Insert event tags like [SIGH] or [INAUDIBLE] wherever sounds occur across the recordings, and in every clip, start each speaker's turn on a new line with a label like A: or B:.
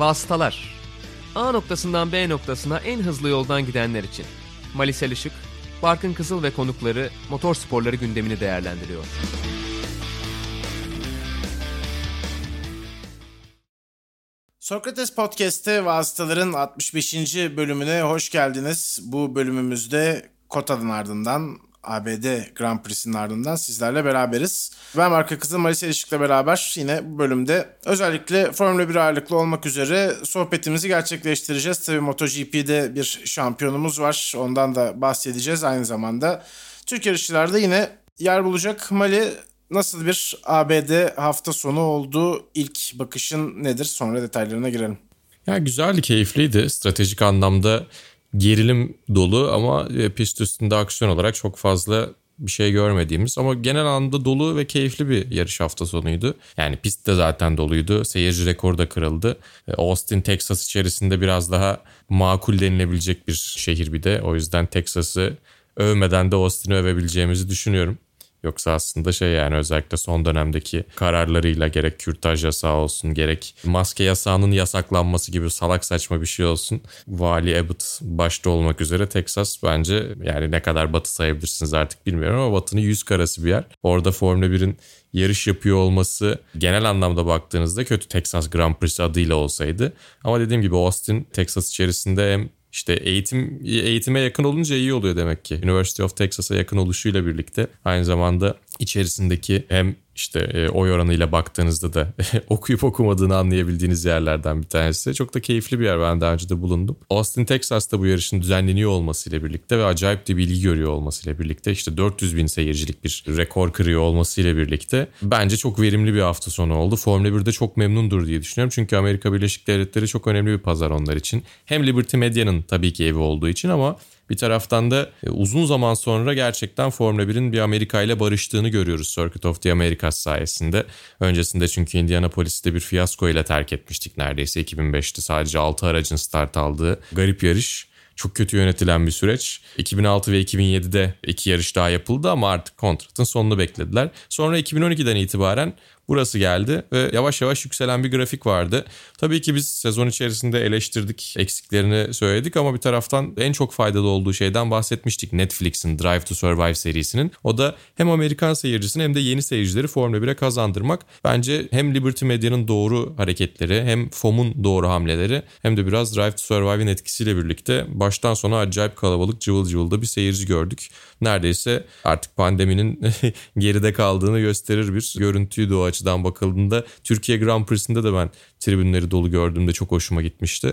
A: Vasıtalar A noktasından B noktasına en hızlı yoldan gidenler için. Malisel Işık, Barkın Kızıl ve konukları motor sporları gündemini değerlendiriyor.
B: Sokrates Podcast'te vasıtaların 65. bölümüne hoş geldiniz. Bu bölümümüzde Kota'nın ardından ABD Grand Prix'sinin ardından sizlerle beraberiz. Ben Marka Kızıl Malis Erişik'le beraber yine bu bölümde özellikle Formula 1 ağırlıklı olmak üzere sohbetimizi gerçekleştireceğiz. Tabii MotoGP'de bir şampiyonumuz var. Ondan da bahsedeceğiz aynı zamanda. Türk yarışçılarda yine yer bulacak. Mali nasıl bir ABD hafta sonu oldu? İlk bakışın nedir? Sonra detaylarına girelim.
C: Ya güzeldi, keyifliydi. Stratejik anlamda gerilim dolu ama e, pist üstünde aksiyon olarak çok fazla bir şey görmediğimiz ama genel anlamda dolu ve keyifli bir yarış hafta sonuydu. Yani pist de zaten doluydu. Seyirci rekoru da kırıldı. E, Austin, Texas içerisinde biraz daha makul denilebilecek bir şehir bir de. O yüzden Texas'ı övmeden de Austin'i övebileceğimizi düşünüyorum. Yoksa aslında şey yani özellikle son dönemdeki kararlarıyla gerek kürtaj yasağı olsun gerek maske yasağının yasaklanması gibi salak saçma bir şey olsun. Vali Abbott başta olmak üzere Texas bence yani ne kadar batı sayabilirsiniz artık bilmiyorum ama batının yüz karası bir yer. Orada Formula 1'in yarış yapıyor olması genel anlamda baktığınızda kötü Texas Grand Prix adıyla olsaydı. Ama dediğim gibi Austin Texas içerisinde hem işte eğitim eğitime yakın olunca iyi oluyor demek ki. University of Texas'a yakın oluşuyla birlikte aynı zamanda içerisindeki hem işte e, oy oranıyla baktığınızda da [LAUGHS] okuyup okumadığını anlayabildiğiniz yerlerden bir tanesi. Çok da keyifli bir yer ben daha önce de bulundum. Austin, Texas'ta bu yarışın düzenleniyor olmasıyla birlikte ve acayip de bilgi görüyor olmasıyla birlikte işte 400 bin seyircilik bir rekor kırıyor olmasıyla birlikte bence çok verimli bir hafta sonu oldu. Formula 1'de çok memnundur diye düşünüyorum. Çünkü Amerika Birleşik Devletleri çok önemli bir pazar onlar için. Hem Liberty Media'nın tabii ki evi olduğu için ama bir taraftan da e, uzun zaman sonra gerçekten Formula 1'in bir Amerika ile barıştığını görüyoruz Circuit of the Americas sayesinde. Öncesinde çünkü Indianapolis'te bir fiyasko ile terk etmiştik neredeyse 2005'te sadece 6 aracın start aldığı garip yarış çok kötü yönetilen bir süreç. 2006 ve 2007'de iki yarış daha yapıldı ama artık kontratın sonunu beklediler. Sonra 2012'den itibaren Burası geldi ve yavaş yavaş yükselen bir grafik vardı. Tabii ki biz sezon içerisinde eleştirdik, eksiklerini söyledik ama bir taraftan en çok faydalı olduğu şeyden bahsetmiştik. Netflix'in Drive to Survive serisinin. O da hem Amerikan seyircisini hem de yeni seyircileri Formula 1'e kazandırmak. Bence hem Liberty Media'nın doğru hareketleri hem FOM'un doğru hamleleri hem de biraz Drive to Survive'in etkisiyle birlikte baştan sona acayip kalabalık cıvıl cıvıl da bir seyirci gördük. Neredeyse artık pandeminin [LAUGHS] geride kaldığını gösterir bir görüntüydü o açıdan bakıldığında. Türkiye Grand Prix'sinde de ben tribünleri dolu gördüğümde çok hoşuma gitmişti.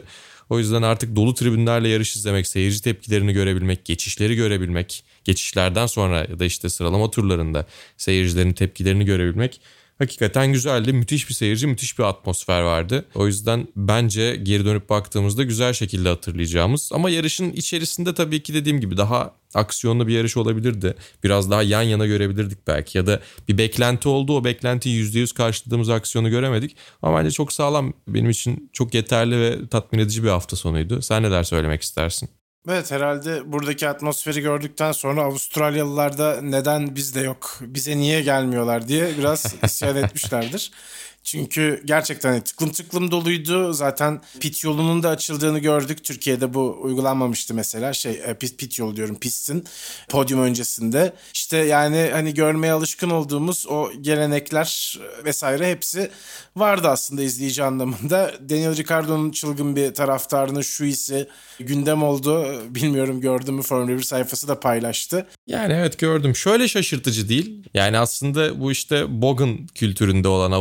C: O yüzden artık dolu tribünlerle yarış izlemek, seyirci tepkilerini görebilmek, geçişleri görebilmek, geçişlerden sonra ya da işte sıralama turlarında seyircilerin tepkilerini görebilmek Hakikaten güzeldi. Müthiş bir seyirci, müthiş bir atmosfer vardı. O yüzden bence geri dönüp baktığımızda güzel şekilde hatırlayacağımız. Ama yarışın içerisinde tabii ki dediğim gibi daha aksiyonlu bir yarış olabilirdi. Biraz daha yan yana görebilirdik belki. Ya da bir beklenti oldu. O beklentiyi %100 karşıladığımız aksiyonu göremedik. Ama bence çok sağlam. Benim için çok yeterli ve tatmin edici bir hafta sonuydu. Sen neler söylemek istersin?
B: Evet herhalde buradaki atmosferi gördükten sonra Avustralyalılar da neden bizde yok, bize niye gelmiyorlar diye biraz isyan etmişlerdir. [LAUGHS] Çünkü gerçekten hani tıklım tıklım doluydu. Zaten pit yolunun da açıldığını gördük. Türkiye'de bu uygulanmamıştı mesela. Şey e, pit, pit yolu diyorum pistin podyum öncesinde. İşte yani hani görmeye alışkın olduğumuz o gelenekler vesaire hepsi vardı aslında izleyici anlamında. Daniel Ricciardo'nun çılgın bir taraftarının şu isi gündem oldu. Bilmiyorum gördüm mü Formula 1 sayfası da paylaştı.
C: Yani evet gördüm. Şöyle şaşırtıcı değil. Yani aslında bu işte Bogan kültüründe olan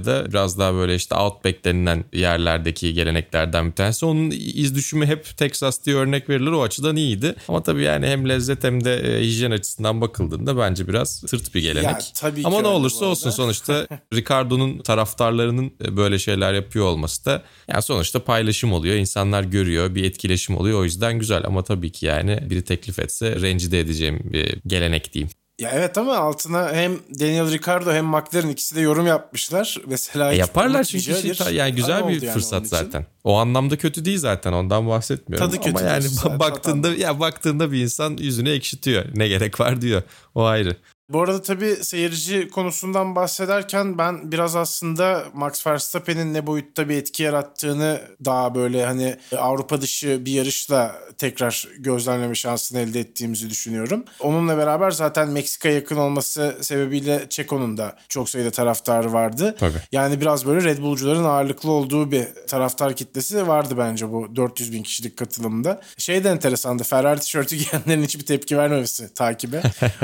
C: Avustralya'da biraz daha böyle işte Outback denilen yerlerdeki geleneklerden bir tanesi. Onun iz düşümü hep Texas diye örnek verilir. O açıdan iyiydi. Ama tabii yani hem lezzet hem de e, hijyen açısından bakıldığında bence biraz sırt bir gelenek. Ya, tabii Ama ne olursa olsun sonuçta [LAUGHS] Ricardo'nun taraftarlarının e, böyle şeyler yapıyor olması da yani sonuçta paylaşım oluyor. İnsanlar görüyor. Bir etkileşim oluyor. O yüzden güzel ama tabii ki yani biri teklif etse rencide edeceğim bir gelenek diyeyim.
B: Ya evet ama altına hem Daniel Ricciardo hem McLaren ikisi de yorum yapmışlar. Mesela
C: e yaparlar çünkü şey, ta, yani güzel bir yani fırsat zaten. O anlamda kötü değil zaten ondan bahsetmiyorum. Tadı kötü ama yani baktığında ya baktığında bir insan yüzünü ekşitiyor. Ne gerek var diyor. O ayrı.
B: Bu arada tabii seyirci konusundan bahsederken ben biraz aslında Max Verstappen'in ne boyutta bir etki yarattığını daha böyle hani Avrupa dışı bir yarışla tekrar gözlemleme şansını elde ettiğimizi düşünüyorum. Onunla beraber zaten Meksika yakın olması sebebiyle Çeko'nun da çok sayıda taraftarı vardı.
C: Tabii.
B: Yani biraz böyle Red Bull'cuların ağırlıklı olduğu bir taraftar kitlesi vardı bence bu 400 bin kişilik katılımda. Şey de enteresandı. Ferrari tişörtü [LAUGHS] giyenlerin hiçbir tepki vermemesi takibe.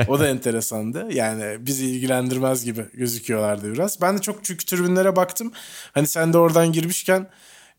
B: o da enteresandı. Yani bizi ilgilendirmez gibi gözüküyorlardı biraz. Ben de çok çünkü tribünlere baktım. Hani sen de oradan girmişken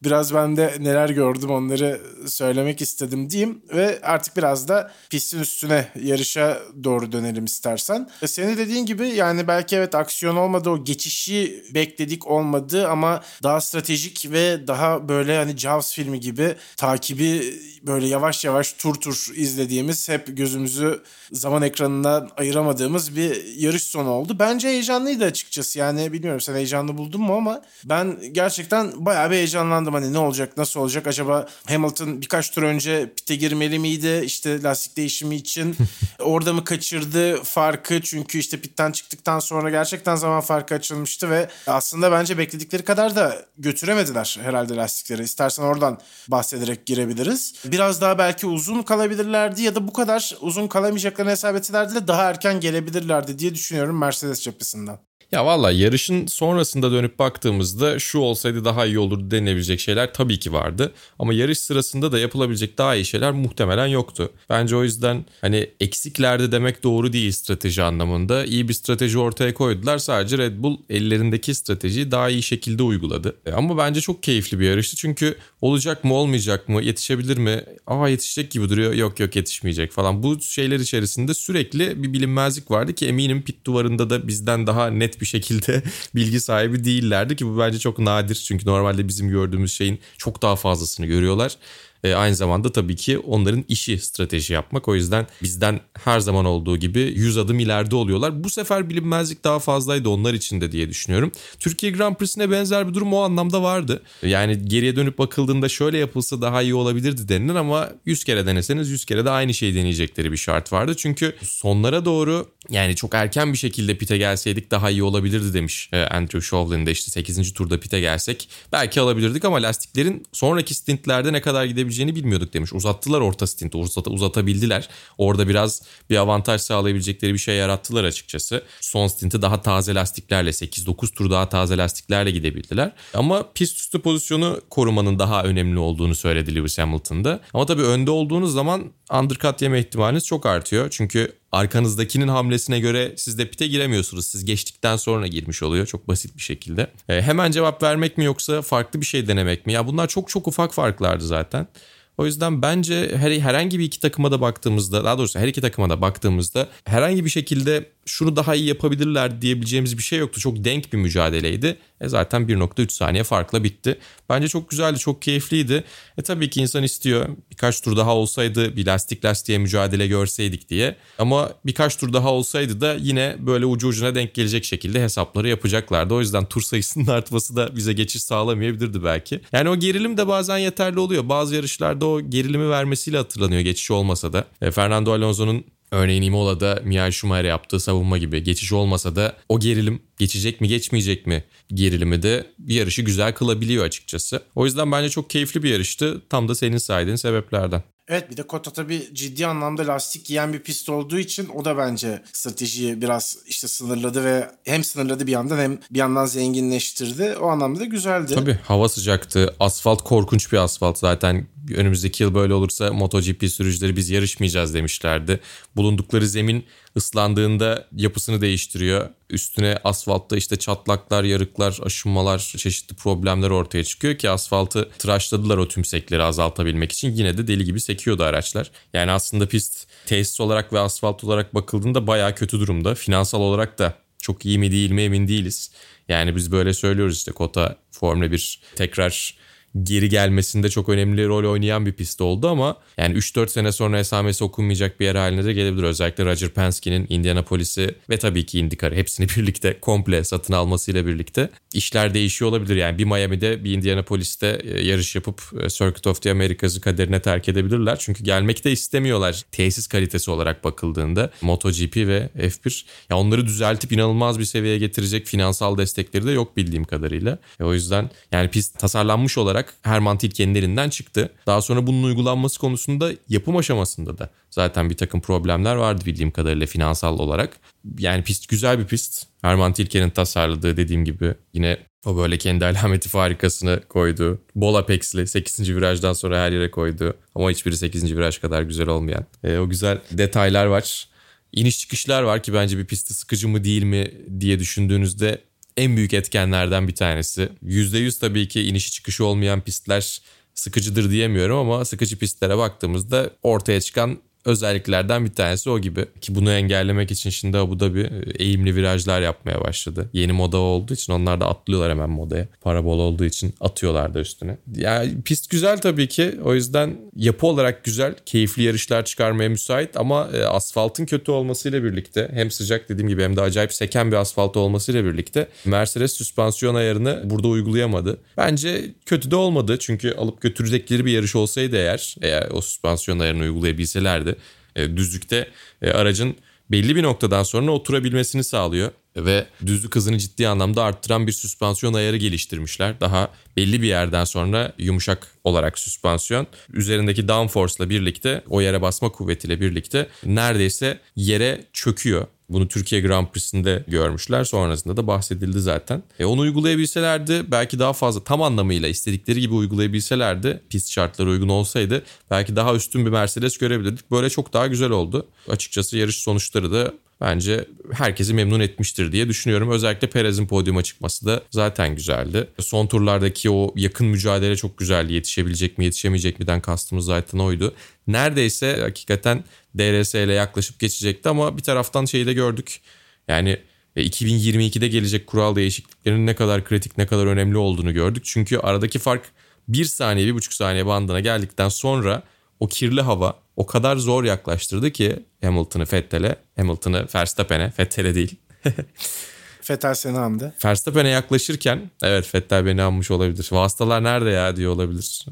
B: biraz ben de neler gördüm onları söylemek istedim diyeyim ve artık biraz da pistin üstüne yarışa doğru dönelim istersen. E, Senin dediğin gibi yani belki evet aksiyon olmadı o geçişi bekledik olmadı ama daha stratejik ve daha böyle hani Jaws filmi gibi takibi böyle yavaş yavaş tur tur izlediğimiz hep gözümüzü zaman ekranından ayıramadığımız bir yarış sonu oldu. Bence heyecanlıydı açıkçası yani bilmiyorum sen heyecanlı buldun mu ama ben gerçekten bayağı bir heyecanlandım hani ne olacak nasıl olacak? Acaba Hamilton birkaç tur önce pite girmeli miydi? İşte lastik değişimi için. [LAUGHS] Orada mı kaçırdı farkı? Çünkü işte pitten çıktıktan sonra gerçekten zaman farkı açılmıştı ve aslında bence bekledikleri kadar da götüremediler herhalde lastikleri. İstersen oradan bahsederek girebiliriz. Biraz daha belki uzun kalabilirlerdi ya da bu kadar uzun kalamayacaklarını hesap etselerdi de daha erken gelebilirlerdi diye düşünüyorum Mercedes cephesinden.
C: Ya valla yarışın sonrasında dönüp baktığımızda şu olsaydı daha iyi olurdu denilebilecek şeyler tabii ki vardı. Ama yarış sırasında da yapılabilecek daha iyi şeyler muhtemelen yoktu. Bence o yüzden hani eksiklerdi demek doğru değil strateji anlamında. İyi bir strateji ortaya koydular. Sadece Red Bull ellerindeki stratejiyi daha iyi şekilde uyguladı. E, Ama bence çok keyifli bir yarıştı. Çünkü olacak mı olmayacak mı yetişebilir mi? Aa yetişecek gibi duruyor. Yok yok yetişmeyecek falan. Bu şeyler içerisinde sürekli bir bilinmezlik vardı ki eminim pit duvarında da bizden daha net bir şekilde [LAUGHS] bilgi sahibi değillerdi ki bu bence çok nadir. Çünkü normalde bizim gördüğümüz şeyin çok daha fazlasını görüyorlar. E, aynı zamanda tabii ki onların işi strateji yapmak. O yüzden bizden her zaman olduğu gibi 100 adım ileride oluyorlar. Bu sefer bilinmezlik daha fazlaydı onlar için de diye düşünüyorum. Türkiye Grand Prix'sine benzer bir durum o anlamda vardı. Yani geriye dönüp bakıldığında şöyle yapılsa daha iyi olabilirdi denilir ama 100 kere deneseniz 100 kere de aynı şeyi deneyecekleri bir şart vardı. Çünkü sonlara doğru yani çok erken bir şekilde pite gelseydik daha iyi olabilirdi demiş e, Andrew Shovlin de işte 8. turda pite gelsek belki alabilirdik ama lastiklerin sonraki stintlerde ne kadar gidebileceğini bilmiyorduk demiş. Uzattılar orta stinti uzat, uzatabildiler. Orada biraz bir avantaj sağlayabilecekleri bir şey yarattılar açıkçası. Son stinti daha taze lastiklerle 8-9 tur daha taze lastiklerle gidebildiler. Ama pist üstü pozisyonu korumanın daha önemli olduğunu söyledi Lewis Hamilton'da. Ama tabii önde olduğunuz zaman undercut yeme ihtimaliniz çok artıyor. Çünkü arkanızdakinin hamlesine göre siz de pite giremiyorsunuz. Siz geçtikten sonra girmiş oluyor çok basit bir şekilde. E, hemen cevap vermek mi yoksa farklı bir şey denemek mi? Ya bunlar çok çok ufak farklardı zaten. O yüzden bence her, herhangi bir iki takıma da baktığımızda daha doğrusu her iki takıma da baktığımızda herhangi bir şekilde şunu daha iyi yapabilirler diyebileceğimiz bir şey yoktu. Çok denk bir mücadeleydi. E zaten 1.3 saniye farkla bitti. Bence çok güzeldi, çok keyifliydi. E tabii ki insan istiyor birkaç tur daha olsaydı bir lastik lastiğe mücadele görseydik diye. Ama birkaç tur daha olsaydı da yine böyle ucu ucuna denk gelecek şekilde hesapları yapacaklardı. O yüzden tur sayısının [LAUGHS] artması da bize geçiş sağlamayabilirdi belki. Yani o gerilim de bazen yeterli oluyor. Bazı yarışlarda o gerilimi vermesiyle hatırlanıyor geçiş olmasa da. E, Fernando Alonso'nun Örneğin Imola'da Michael Schumacher'e yaptığı savunma gibi geçiş olmasa da o gerilim geçecek mi geçmeyecek mi gerilimi de bir yarışı güzel kılabiliyor açıkçası. O yüzden bence çok keyifli bir yarıştı. Tam da senin saydığın sebeplerden.
B: Evet bir de Kota tabii ciddi anlamda lastik giyen bir pist olduğu için o da bence stratejiyi biraz işte sınırladı ve hem sınırladı bir yandan hem bir yandan zenginleştirdi. O anlamda da güzeldi.
C: Tabii hava sıcaktı. Asfalt korkunç bir asfalt zaten. Önümüzdeki yıl böyle olursa MotoGP sürücüleri biz yarışmayacağız demişlerdi. Bulundukları zemin ıslandığında yapısını değiştiriyor. Üstüne asfaltta işte çatlaklar, yarıklar, aşınmalar, çeşitli problemler ortaya çıkıyor ki asfaltı tıraşladılar o tümsekleri azaltabilmek için. Yine de deli gibi sekiyordu araçlar. Yani aslında pist tesis olarak ve asfalt olarak bakıldığında bayağı kötü durumda. Finansal olarak da çok iyi mi değil mi emin değiliz. Yani biz böyle söylüyoruz işte Kota Formula 1 tekrar geri gelmesinde çok önemli rol oynayan bir pist oldu ama yani 3-4 sene sonra esamesi okunmayacak bir yer haline de gelebilir. Özellikle Roger Penske'nin Indianapolis'i ve tabii ki IndyCar'ı hepsini [LAUGHS] birlikte komple satın almasıyla birlikte işler değişiyor olabilir. Yani bir Miami'de bir Indianapolis'te e, yarış yapıp e, Circuit of the Americas'ı kaderine terk edebilirler. Çünkü gelmek de istemiyorlar tesis kalitesi olarak bakıldığında MotoGP ve F1. Ya onları düzeltip inanılmaz bir seviyeye getirecek finansal destekleri de yok bildiğim kadarıyla. E o yüzden yani pist tasarlanmış olarak Herman Tilke'nin elinden çıktı. Daha sonra bunun uygulanması konusunda yapım aşamasında da zaten bir takım problemler vardı bildiğim kadarıyla finansal olarak. Yani pist güzel bir pist. Herman Tilke'nin tasarladığı dediğim gibi yine o böyle kendi [LAUGHS] alameti farikasını koydu. Bol Apex'li 8. virajdan sonra her yere koydu. Ama hiçbiri 8. viraj kadar güzel olmayan. E, o güzel detaylar var. İniş çıkışlar var ki bence bir pisti sıkıcı mı değil mi diye düşündüğünüzde en büyük etkenlerden bir tanesi. %100 tabii ki inişi çıkışı olmayan pistler sıkıcıdır diyemiyorum ama sıkıcı pistlere baktığımızda ortaya çıkan özelliklerden bir tanesi o gibi. Ki bunu engellemek için şimdi Abu Dhabi e, eğimli virajlar yapmaya başladı. Yeni moda olduğu için onlar da atlıyorlar hemen modaya. Parabol olduğu için atıyorlar da üstüne. Yani pist güzel tabii ki. O yüzden yapı olarak güzel. Keyifli yarışlar çıkarmaya müsait ama e, asfaltın kötü olmasıyla birlikte hem sıcak dediğim gibi hem de acayip seken bir asfalt olmasıyla birlikte Mercedes süspansiyon ayarını burada uygulayamadı. Bence kötü de olmadı. Çünkü alıp götürecekleri bir yarış olsaydı eğer eğer o süspansiyon ayarını uygulayabilselerdi e, düzlükte e, aracın belli bir noktadan sonra oturabilmesini sağlıyor ve düzlük hızını ciddi anlamda arttıran bir süspansiyon ayarı geliştirmişler. Daha belli bir yerden sonra yumuşak olarak süspansiyon üzerindeki downforce ile birlikte o yere basma kuvvetiyle birlikte neredeyse yere çöküyor. Bunu Türkiye Grand Prix'sinde görmüşler. Sonrasında da bahsedildi zaten. E onu uygulayabilselerdi belki daha fazla tam anlamıyla istedikleri gibi uygulayabilselerdi pist şartları uygun olsaydı belki daha üstün bir Mercedes görebilirdik. Böyle çok daha güzel oldu. Açıkçası yarış sonuçları da bence herkesi memnun etmiştir diye düşünüyorum. Özellikle Perez'in podyuma çıkması da zaten güzeldi. Son turlardaki o yakın mücadele çok güzeldi. Yetişebilecek mi yetişemeyecek miden kastımız zaten oydu. Neredeyse hakikaten DRS ile yaklaşıp geçecekti ama bir taraftan şeyi de gördük. Yani 2022'de gelecek kural değişikliklerinin ne kadar kritik ne kadar önemli olduğunu gördük. Çünkü aradaki fark bir saniye bir buçuk saniye bandına geldikten sonra o kirli hava o kadar zor yaklaştırdı ki Hamilton'ı Vettel'e, Hamilton'ı Verstappen'e, Vettel'e değil. [LAUGHS]
B: Vettel seni andı.
C: Verstappen'e yaklaşırken evet Vettel beni anmış olabilir. Vasıtalar nerede ya diyor olabilir.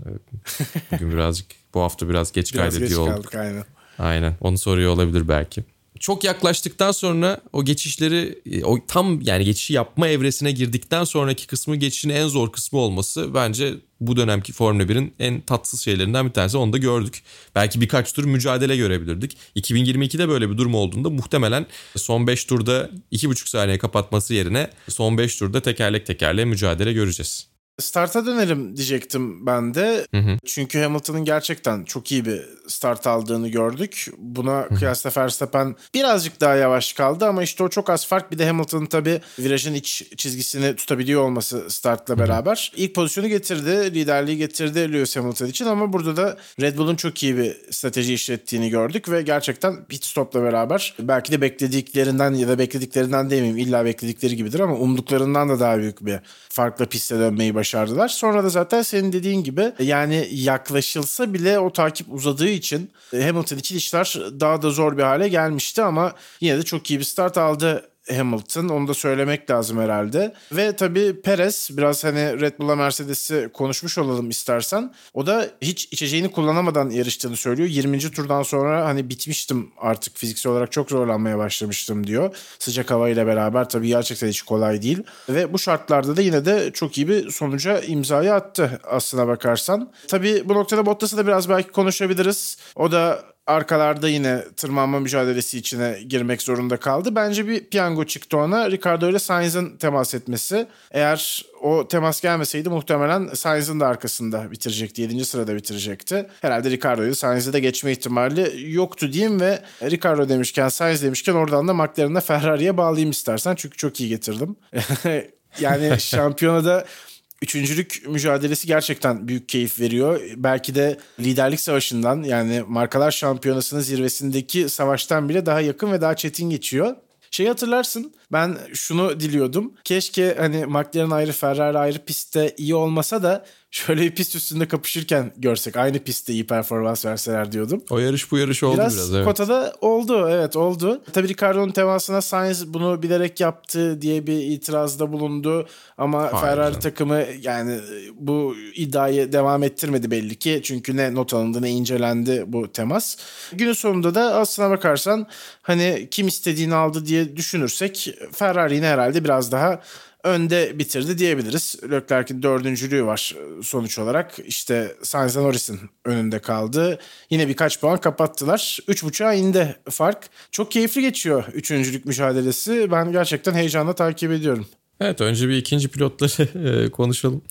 C: Bugün birazcık bu hafta biraz geç
B: Biraz
C: kaydediyor
B: geç
C: olduk.
B: kaldık aynen.
C: Aynen onu soruyor olabilir belki. Çok yaklaştıktan sonra o geçişleri o tam yani geçişi yapma evresine girdikten sonraki kısmı geçişin en zor kısmı olması bence bu dönemki Formula 1'in en tatsız şeylerinden bir tanesi. Onu da gördük. Belki birkaç tur mücadele görebilirdik. 2022'de böyle bir durum olduğunda muhtemelen son 5 turda 2,5 saniye kapatması yerine son 5 turda tekerlek tekerleğe mücadele göreceğiz.
B: Start'a dönelim diyecektim ben de.
C: Hı hı.
B: Çünkü Hamilton'ın gerçekten çok iyi bir start aldığını gördük. Buna kıyasla Verstappen birazcık daha yavaş kaldı ama işte o çok az fark. Bir de Hamilton'ın tabii virajın iç çizgisini tutabiliyor olması startla beraber. İlk pozisyonu getirdi, liderliği getirdi Lewis Hamilton için ama burada da Red Bull'un çok iyi bir strateji işlettiğini gördük ve gerçekten pit stop'la beraber belki de beklediklerinden ya da beklediklerinden demeyeyim illa bekledikleri gibidir ama umduklarından da daha büyük bir farkla piste dönmeyi başardılar. Sonra da zaten senin dediğin gibi yani yaklaşılsa bile o takip uzadığı için Hamilton için işler daha da zor bir hale gelmişti ama yine de çok iyi bir start aldı Hamilton. Onu da söylemek lazım herhalde. Ve tabii Perez biraz hani Red Bull'la Mercedes'i konuşmuş olalım istersen. O da hiç içeceğini kullanamadan yarıştığını söylüyor. 20. turdan sonra hani bitmiştim artık fiziksel olarak çok zorlanmaya başlamıştım diyor. Sıcak havayla beraber tabii gerçekten hiç kolay değil. Ve bu şartlarda da yine de çok iyi bir sonuca imzayı attı aslına bakarsan. Tabii bu noktada Bottas'ı da biraz belki konuşabiliriz. O da arkalarda yine tırmanma mücadelesi içine girmek zorunda kaldı. Bence bir piyango çıktı ona. Ricardo ile Sainz'ın temas etmesi. Eğer o temas gelmeseydi muhtemelen Sainz'ın da arkasında bitirecekti. 7. sırada bitirecekti. Herhalde Ricardo'yu Sainz'e de geçme ihtimali yoktu diyeyim ve Ricardo demişken Sainz demişken oradan da McLaren'la Ferrari'ye bağlayayım istersen. Çünkü çok iyi getirdim. [LAUGHS] yani [LAUGHS] şampiyonada Üçüncülük mücadelesi gerçekten büyük keyif veriyor. Belki de liderlik savaşından yani markalar şampiyonasının zirvesindeki savaştan bile daha yakın ve daha çetin geçiyor. Şey hatırlarsın Ben şunu diliyordum. Keşke hani McLaren ayrı Ferrari ayrı pistte iyi olmasa da şöyle bir pist üstünde kapışırken görsek. Aynı pistte iyi performans verseler diyordum.
C: O yarış bu yarış oldu biraz, biraz evet.
B: Kotada oldu evet oldu. Tabii Ricardo'nun temasına Sainz bunu bilerek yaptı diye bir itirazda bulundu. Ama Hayır Ferrari takımı yani bu iddiayı devam ettirmedi belli ki. Çünkü ne not alındı ne incelendi bu temas. Günün sonunda da aslına bakarsan hani kim istediğini aldı diye düşünürsek Ferrari yine herhalde biraz daha önde bitirdi diyebiliriz. Leclerc'in dördüncülüğü var sonuç olarak. İşte Sainz Norris'in önünde kaldı. Yine birkaç puan kapattılar. Üç 3.5'a indi fark. Çok keyifli geçiyor üçüncülük mücadelesi. Ben gerçekten heyecanla takip ediyorum.
C: Evet önce bir ikinci pilotları e, konuşalım.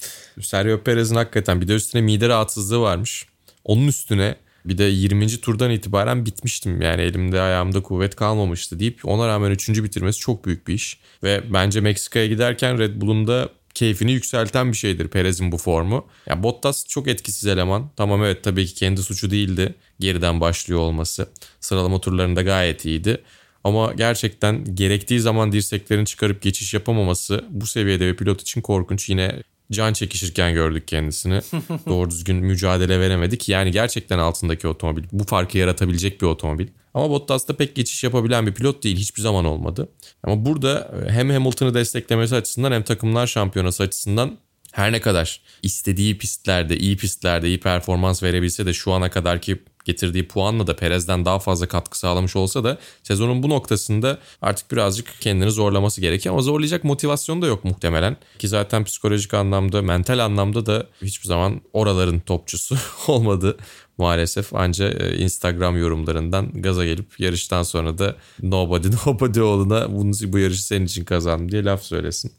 C: Sergio Perez'in hakikaten bir de üstüne mide rahatsızlığı varmış. Onun üstüne bir de 20. turdan itibaren bitmiştim. Yani elimde ayağımda kuvvet kalmamıştı deyip ona rağmen 3. bitirmesi çok büyük bir iş. Ve bence Meksika'ya giderken Red Bull'un da keyfini yükselten bir şeydir Perez'in bu formu. Ya Bottas çok etkisiz eleman. Tamam evet tabii ki kendi suçu değildi geriden başlıyor olması. Sıralama turlarında gayet iyiydi. Ama gerçekten gerektiği zaman dirseklerini çıkarıp geçiş yapamaması bu seviyede bir pilot için korkunç. Yine can çekişirken gördük kendisini. [LAUGHS] Doğru düzgün mücadele veremedik. Yani gerçekten altındaki otomobil bu farkı yaratabilecek bir otomobil. Ama Bottas da pek geçiş yapabilen bir pilot değil. Hiçbir zaman olmadı. Ama burada hem Hamilton'ı desteklemesi açısından hem takımlar şampiyonası açısından her ne kadar istediği pistlerde, iyi pistlerde iyi performans verebilse de şu ana kadarki getirdiği puanla da Perez'den daha fazla katkı sağlamış olsa da sezonun bu noktasında artık birazcık kendini zorlaması gerekiyor ama zorlayacak motivasyon da yok muhtemelen. Ki zaten psikolojik anlamda, mental anlamda da hiçbir zaman oraların topçusu [LAUGHS] olmadı maalesef. Ancak e, Instagram yorumlarından gaza gelip yarıştan sonra da nobody [LAUGHS] nobody oğluna bunu, bu yarışı senin için kazandım diye laf söylesin.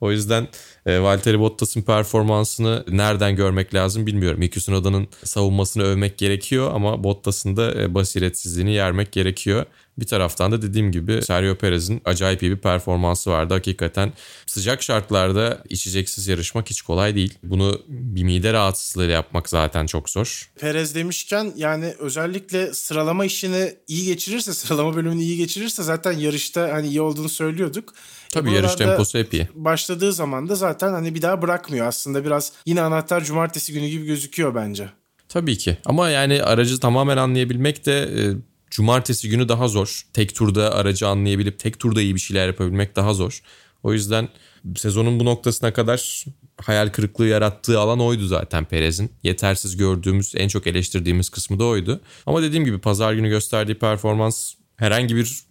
C: O yüzden e, Valtteri Bottas'ın performansını nereden görmek lazım bilmiyorum. Yuki Tsunoda'nın savunmasını övmek gerekiyor ama Bottas'ın da e, basiretsizliğini yermek gerekiyor. Bir taraftan da dediğim gibi Sergio Perez'in acayip iyi bir performansı vardı. Hakikaten sıcak şartlarda içeceksiz yarışmak hiç kolay değil. Bunu bir mide rahatsızlığıyla yapmak zaten çok zor.
B: Perez demişken yani özellikle sıralama işini iyi geçirirse, sıralama bölümünü iyi geçirirse zaten yarışta hani iyi olduğunu söylüyorduk.
C: Tabii yarış temposu hep iyi.
B: Başladığı zaman da zaten hani bir daha bırakmıyor aslında. Biraz yine anahtar cumartesi günü gibi gözüküyor bence.
C: Tabii ki ama yani aracı tamamen anlayabilmek de e, cumartesi günü daha zor. Tek turda aracı anlayabilip tek turda iyi bir şeyler yapabilmek daha zor. O yüzden sezonun bu noktasına kadar hayal kırıklığı yarattığı alan oydu zaten Perez'in. Yetersiz gördüğümüz, en çok eleştirdiğimiz kısmı da oydu. Ama dediğim gibi pazar günü gösterdiği performans herhangi bir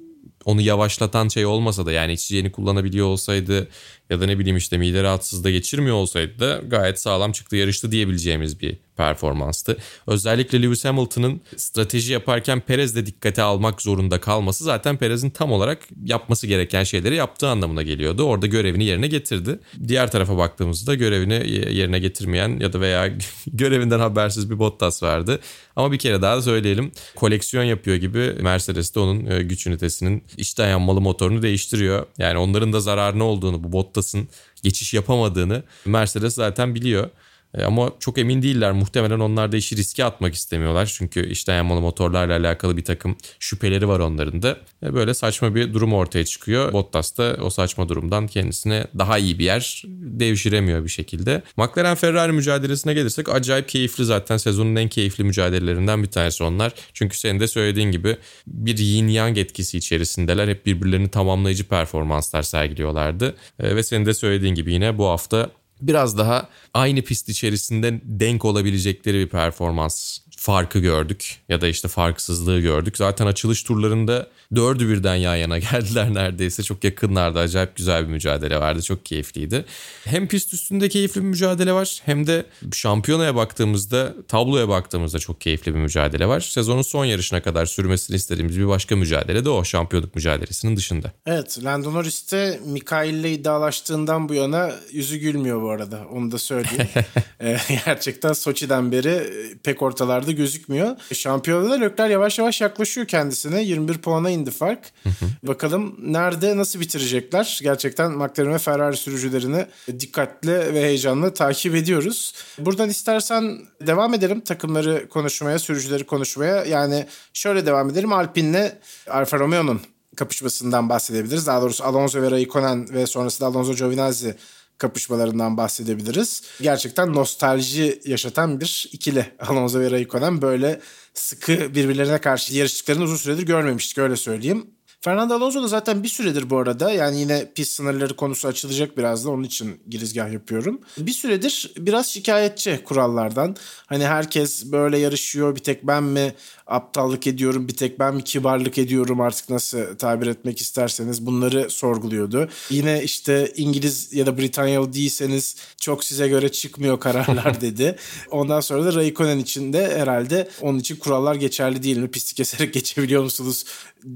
C: onu yavaşlatan şey olmasa da yani içeceğini kullanabiliyor olsaydı ya da ne bileyim işte mide rahatsızlığı geçirmiyor olsaydı da gayet sağlam çıktı yarıştı diyebileceğimiz bir performanstı. Özellikle Lewis Hamilton'ın strateji yaparken Perez de dikkate almak zorunda kalması zaten Perez'in tam olarak yapması gereken şeyleri yaptığı anlamına geliyordu. Orada görevini yerine getirdi. Diğer tarafa baktığımızda görevini yerine getirmeyen ya da veya [LAUGHS] görevinden habersiz bir Bottas vardı. Ama bir kere daha söyleyelim. Koleksiyon yapıyor gibi Mercedes de onun e, güç ünitesinin iç dayanmalı motorunu değiştiriyor. Yani onların da zararı ne olduğunu bu Bottas'ın geçiş yapamadığını Mercedes zaten biliyor. E, ama çok emin değiller. Muhtemelen onlar da işi riske atmak istemiyorlar. Çünkü işte yanmalı motorlarla alakalı bir takım şüpheleri var onların da. Ve böyle saçma bir durum ortaya çıkıyor. Bottas da o saçma durumdan kendisine daha iyi bir yer devşiremiyor bir şekilde. McLaren Ferrari mücadelesine gelirsek acayip keyifli zaten. Sezonun en keyifli mücadelelerinden bir tanesi onlar. Çünkü senin de söylediğin gibi bir yin yang etkisi içerisindeler. Hep birbirlerini tamamlayıcı performanslar sergiliyorlardı. E, ve senin de söylediğin gibi yine bu hafta biraz daha aynı pist içerisinde denk olabilecekleri bir performans farkı gördük ya da işte farksızlığı gördük. Zaten açılış turlarında dördü birden yan yana [LAUGHS] geldiler neredeyse. Çok yakınlarda acayip güzel bir mücadele vardı. Çok keyifliydi. Hem pist üstünde keyifli bir mücadele var hem de şampiyonaya baktığımızda, tabloya baktığımızda çok keyifli bir mücadele var. Sezonun son yarışına kadar sürmesini istediğimiz bir başka mücadele de o şampiyonluk mücadelesinin dışında.
B: Evet, Lando Norris de ile iddialaştığından bu yana yüzü gülmüyor bu arada. Onu da söyleyeyim. [LAUGHS] Ee, gerçekten Soçi'den beri pek ortalarda gözükmüyor. Şampiyonada da Lökler yavaş yavaş yaklaşıyor kendisine. 21 puana indi fark. Bakalım nerede nasıl bitirecekler? Gerçekten McLaren ve Ferrari sürücülerini dikkatli ve heyecanlı takip ediyoruz. Buradan istersen devam edelim takımları konuşmaya, sürücüleri konuşmaya. Yani şöyle devam edelim. Alpine'le Alfa Romeo'nun kapışmasından bahsedebiliriz. Daha doğrusu Alonso ve Raikkonen ve sonrasında Alonso Giovinazzi kapışmalarından bahsedebiliriz. Gerçekten nostalji yaşatan bir ikili Alonso ve Raikkonen böyle sıkı birbirlerine karşı yarıştıklarını uzun süredir görmemiştik öyle söyleyeyim. Fernando Alonso da zaten bir süredir bu arada yani yine pist sınırları konusu açılacak biraz da onun için girizgah yapıyorum. Bir süredir biraz şikayetçi kurallardan. Hani herkes böyle yarışıyor bir tek ben mi aptallık ediyorum bir tek ben mi kibarlık ediyorum artık nasıl tabir etmek isterseniz bunları sorguluyordu. Yine işte İngiliz ya da Britanyalı değilseniz çok size göre çıkmıyor kararlar [LAUGHS] dedi. Ondan sonra da Raikkonen için de herhalde onun için kurallar geçerli değil mi? Pisti keserek [LAUGHS] geçebiliyor musunuz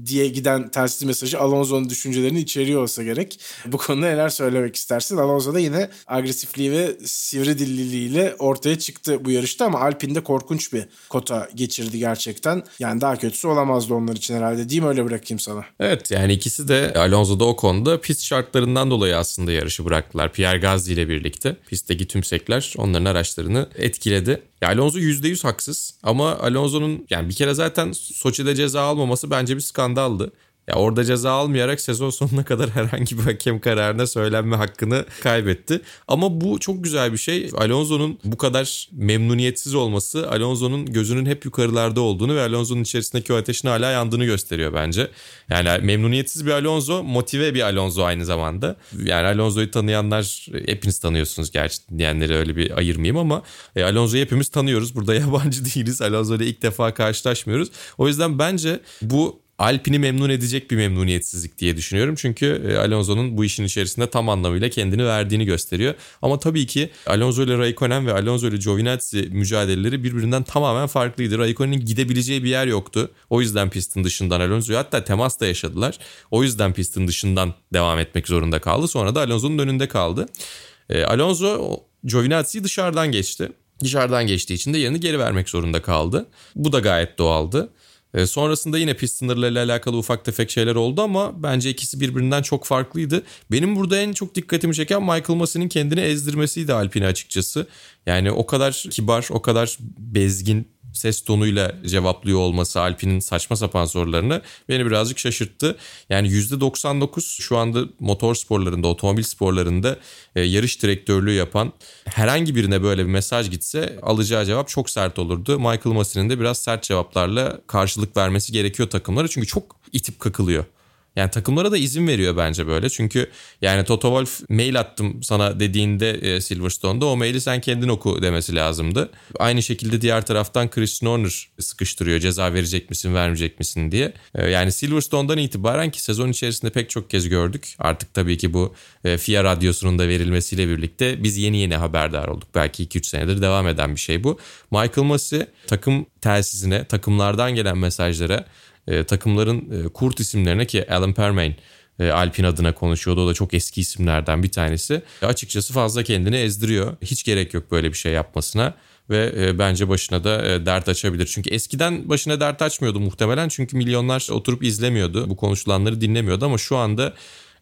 B: diye giden telsiz mesajı Alonso'nun düşüncelerini içeriyor olsa gerek. Bu konuda neler söylemek istersin? Alonso da yine agresifliği ve sivri dilliliğiyle ortaya çıktı bu yarışta ama Alpine'de korkunç bir kota geçirdi gerçekten. Yani daha kötüsü olamazdı onlar için herhalde değil mi? Öyle bırakayım sana.
C: Evet yani ikisi de Alonso da o konuda pist şartlarından dolayı aslında yarışı bıraktılar. Pierre Gasly ile birlikte pistteki tümsekler onların araçlarını etkiledi. Ya Alonso %100 haksız ama Alonso'nun yani bir kere zaten Soçi'de ceza almaması bence bir skandaldı. Ya orada ceza almayarak sezon sonuna kadar [LAUGHS] herhangi bir hakem kararına söylenme hakkını kaybetti. Ama bu çok güzel bir şey. Alonso'nun bu kadar memnuniyetsiz olması Alonso'nun gözünün hep yukarılarda olduğunu ve Alonso'nun içerisindeki o ateşin hala yandığını gösteriyor bence. Yani memnuniyetsiz bir Alonso, motive bir Alonso aynı zamanda. Yani Alonso'yu tanıyanlar hepiniz tanıyorsunuz gerçi diyenleri öyle bir ayırmayayım ama e, Alonso'yu hepimiz tanıyoruz. Burada [LAUGHS] yabancı değiliz. Alonso ile ilk defa karşılaşmıyoruz. O yüzden bence bu Alpin'i memnun edecek bir memnuniyetsizlik diye düşünüyorum. Çünkü e, Alonso'nun bu işin içerisinde tam anlamıyla kendini verdiğini gösteriyor. Ama tabii ki Alonso ile Raikkonen ve Alonso ile Giovinazzi mücadeleleri birbirinden tamamen farklıydı. Raikkonen'in gidebileceği bir yer yoktu. O yüzden pistin dışından Alonso'yu hatta temas da yaşadılar. O yüzden pistin dışından devam etmek zorunda kaldı. Sonra da Alonso'nun önünde kaldı. E, Alonso Giovinazzi'yi dışarıdan geçti. Dışarıdan geçtiği için de yerini geri vermek zorunda kaldı. Bu da gayet doğaldı. E, sonrasında yine pist sınırlarıyla alakalı ufak tefek şeyler oldu ama bence ikisi birbirinden çok farklıydı. Benim burada en çok dikkatimi çeken Michael Massey'nin kendini ezdirmesiydi Alpine açıkçası. Yani o kadar kibar, o kadar bezgin ses tonuyla cevaplıyor olması Alpine'in saçma sapan sorularını beni birazcık şaşırttı. Yani %99 şu anda motor sporlarında, otomobil sporlarında e, yarış direktörlüğü yapan herhangi birine böyle bir mesaj gitse alacağı cevap çok sert olurdu. Michael Massey'nin de biraz sert cevaplarla karşılık vermesi gerekiyor takımlara çünkü çok itip kakılıyor. Yani takımlara da izin veriyor bence böyle. Çünkü yani Toto Wolff mail attım sana dediğinde e, Silverstone'da o maili sen kendin oku demesi lazımdı. Aynı şekilde diğer taraftan Chris Norner sıkıştırıyor ceza verecek misin vermeyecek misin diye. E, yani Silverstone'dan itibaren ki sezon içerisinde pek çok kez gördük. Artık tabii ki bu e, FIA radyosunun da verilmesiyle birlikte biz yeni yeni haberdar olduk. Belki 2-3 senedir devam eden bir şey bu. Michael Massey takım telsizine, takımlardan gelen mesajlara e, takımların e, kurt isimlerine ki Alan Permain e, Alpin adına konuşuyordu. O da çok eski isimlerden bir tanesi. E, açıkçası fazla kendini ezdiriyor. Hiç gerek yok böyle bir şey yapmasına ve e, bence başına da e, dert açabilir. Çünkü eskiden başına dert açmıyordu muhtemelen çünkü milyonlar oturup izlemiyordu. Bu konuşulanları dinlemiyordu ama şu anda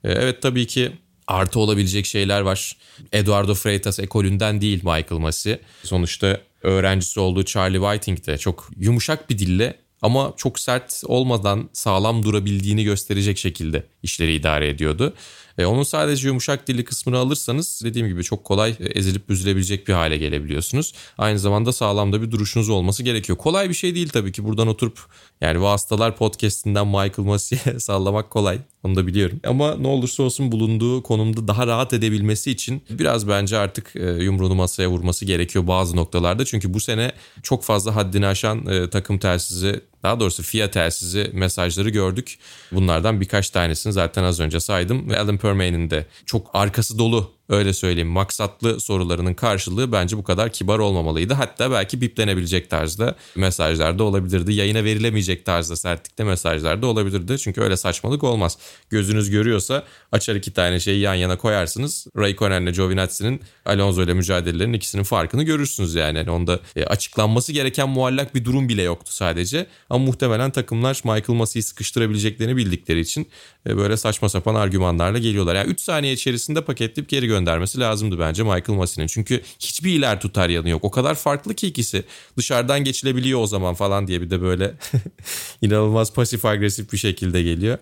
C: e, evet tabii ki artı olabilecek şeyler var. Eduardo Freitas ekolünden değil Michael Massey. Sonuçta öğrencisi olduğu Charlie Whiting de çok yumuşak bir dille ama çok sert olmadan sağlam durabildiğini gösterecek şekilde işleri idare ediyordu. E, onun sadece yumuşak dilli kısmını alırsanız dediğim gibi çok kolay e, ezilip büzülebilecek bir hale gelebiliyorsunuz. Aynı zamanda sağlam da bir duruşunuz olması gerekiyor. Kolay bir şey değil tabii ki buradan oturup yani Vasıtalar podcast'inden Michael Massey'e [LAUGHS] sallamak kolay. Onu da biliyorum. Ama ne olursa olsun bulunduğu konumda daha rahat edebilmesi için biraz bence artık e, yumruğunu masaya vurması gerekiyor bazı noktalarda. Çünkü bu sene çok fazla haddini aşan e, takım telsizi daha doğrusu FIA telsizi mesajları gördük. Bunlardan birkaç tanesini zaten az önce saydım. Ve Alan Permain'in de çok arkası dolu öyle söyleyeyim maksatlı sorularının karşılığı bence bu kadar kibar olmamalıydı. Hatta belki biplenebilecek tarzda mesajlarda olabilirdi. Yayına verilemeyecek tarzda sertlikte mesajlarda olabilirdi. Çünkü öyle saçmalık olmaz. Gözünüz görüyorsa açar iki tane şeyi yan yana koyarsınız. Raikkonen ile Giovinazzi'nin Alonso ile mücadelelerin ikisinin farkını görürsünüz yani. yani onda e, açıklanması gereken muallak bir durum bile yoktu sadece. Ama muhtemelen takımlar Michael Massey'i sıkıştırabileceklerini bildikleri için e, böyle saçma sapan argümanlarla geliyorlar. Yani 3 saniye içerisinde paketleyip geri gönderiyorlar göndermesi lazımdı bence Michael Massey'nin. Çünkü hiçbir iler tutar yanı yok. O kadar farklı ki ikisi. Dışarıdan geçilebiliyor o zaman falan diye bir de böyle [LAUGHS] inanılmaz pasif agresif bir şekilde geliyor.